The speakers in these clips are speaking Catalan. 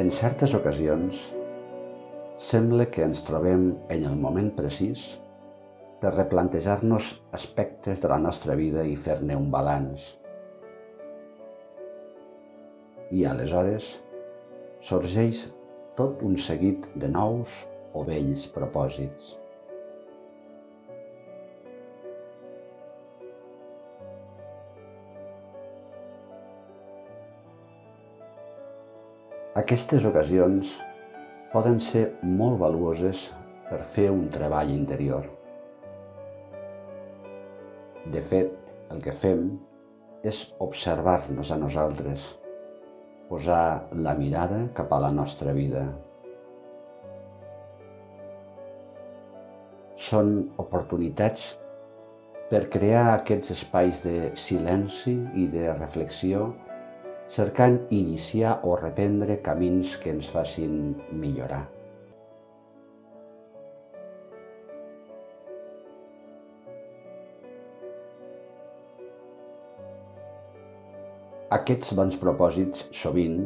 En certes ocasions, sembla que ens trobem en el moment precís per replantejar-nos aspectes de la nostra vida i fer-ne un balanç. I aleshores sorgeix tot un seguit de nous o vells propòsits. Aquestes ocasions poden ser molt valuoses per fer un treball interior. De fet, el que fem és observar-nos a nosaltres, posar la mirada cap a la nostra vida. Són oportunitats per crear aquests espais de silenci i de reflexió cercant iniciar o reprendre camins que ens facin millorar. Aquests bons propòsits sovint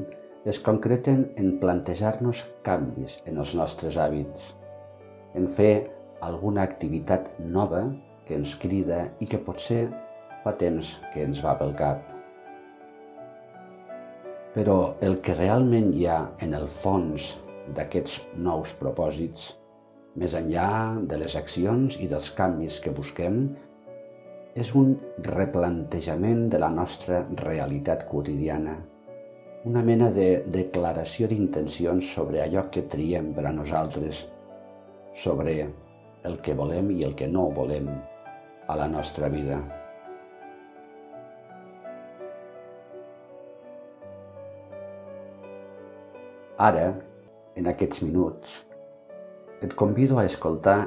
es concreten en plantejar-nos canvis en els nostres hàbits, en fer alguna activitat nova que ens crida i que potser fa temps que ens va pel cap. Però el que realment hi ha en el fons d'aquests nous propòsits, més enllà de les accions i dels canvis que busquem, és un replantejament de la nostra realitat quotidiana, una mena de declaració d'intencions sobre allò que triem per a nosaltres, sobre el que volem i el que no volem a la nostra vida. Ara, en aquests minuts, et convido a escoltar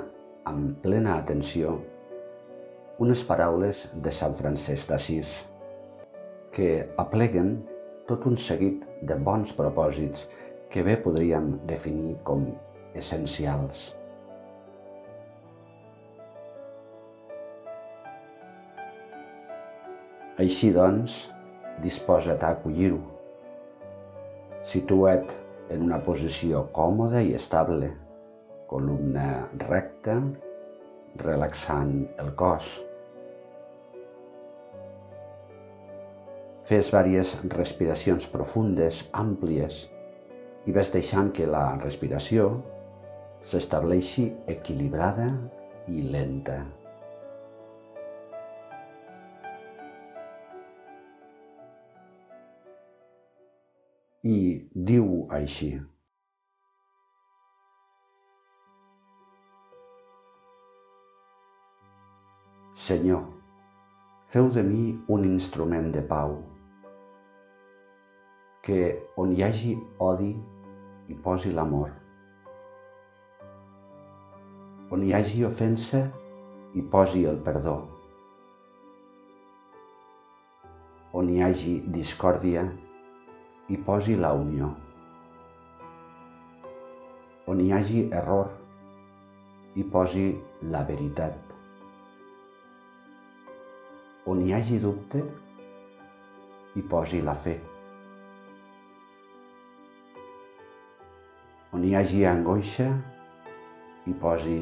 amb plena atenció unes paraules de Sant Francesc d'Assís que apleguen tot un seguit de bons propòsits que bé podríem definir com essencials. Així doncs, disposa't a acollir-ho. Situa't en una posició còmoda i estable, columna recta, relaxant el cos. Fes diverses respiracions profundes, àmplies, i ves deixant que la respiració s'estableixi equilibrada i lenta. I diu així. Senyor, feu de mi un instrument de pau, que on hi hagi odi hi posi l'amor, on hi hagi ofensa hi posi el perdó, on hi hagi discòrdia hi posi la unió. On hi hagi error, hi posi la veritat. On hi hagi dubte, hi posi la fe. On hi hagi angoixa, hi posi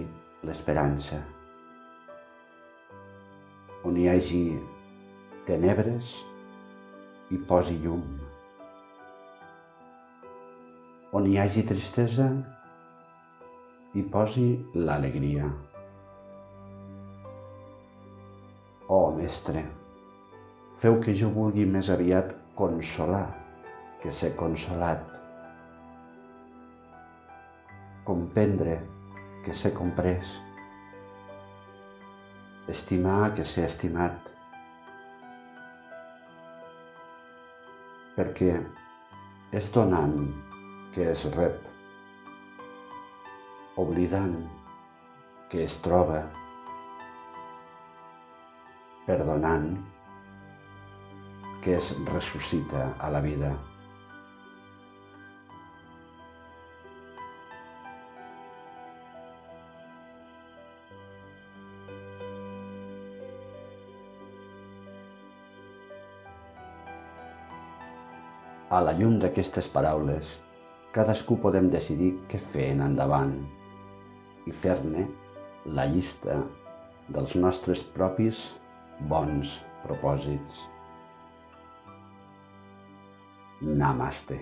l'esperança. On hi hagi tenebres, hi posi llum. On hi hagi tristesa, hi posi l'alegria. Oh, mestre, feu que jo vulgui més aviat consolar que ser consolat. Comprendre que ser comprès. Estimar que ser estimat. Perquè és donant que es rep, oblidant que es troba, perdonant que es ressuscita a la vida. A la llum d'aquestes paraules, cadascú podem decidir què fer en endavant i fer-ne la llista dels nostres propis bons propòsits. Namaste.